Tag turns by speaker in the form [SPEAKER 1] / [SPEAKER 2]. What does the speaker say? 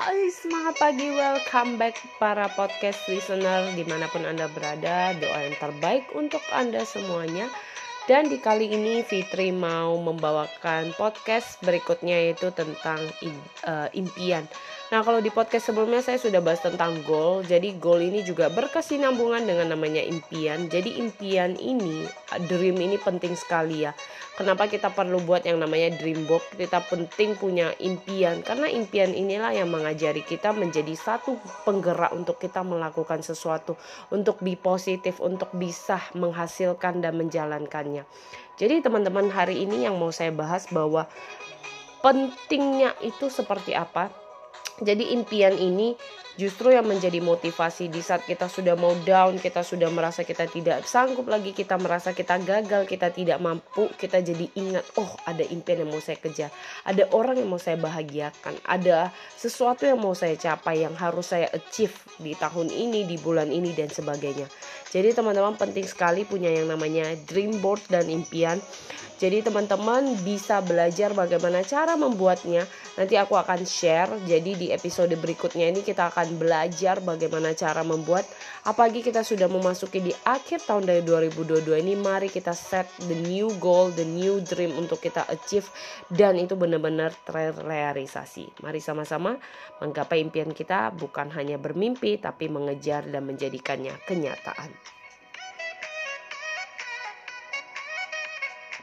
[SPEAKER 1] Hai semangat pagi. Welcome back para podcast listener di mana pun anda berada. Doa yang terbaik untuk anda semuanya. Dan di kali ini Fitri mau membawakan podcast berikutnya yaitu tentang uh, impian Nah kalau di podcast sebelumnya saya sudah bahas tentang goal. Jadi goal ini juga berkesinambungan dengan namanya impian. Jadi impian ini, dream ini penting sekali ya. Kenapa kita perlu buat yang namanya dream box? Kita penting punya impian. Karena impian inilah yang mengajari kita menjadi satu penggerak untuk kita melakukan sesuatu. Untuk be positif, untuk bisa menghasilkan dan menjalankannya. Jadi teman-teman hari ini yang mau saya bahas bahwa pentingnya itu seperti apa jadi impian ini justru yang menjadi motivasi di saat kita sudah mau down, kita sudah merasa kita tidak sanggup lagi, kita merasa kita gagal, kita tidak mampu, kita jadi ingat, oh ada impian yang mau saya kejar, ada orang yang mau saya bahagiakan, ada sesuatu yang mau saya capai yang harus saya achieve di tahun ini, di bulan ini dan sebagainya. Jadi teman-teman penting sekali punya yang namanya dream board dan impian jadi teman-teman bisa belajar bagaimana cara membuatnya. Nanti aku akan share. Jadi di episode berikutnya ini kita akan belajar bagaimana cara membuat. Apalagi kita sudah memasuki di akhir tahun dari 2022 ini, mari kita set the new goal, the new dream untuk kita achieve dan itu benar-benar terrealisasi. Mari sama-sama menggapai impian kita bukan hanya bermimpi tapi mengejar dan menjadikannya kenyataan.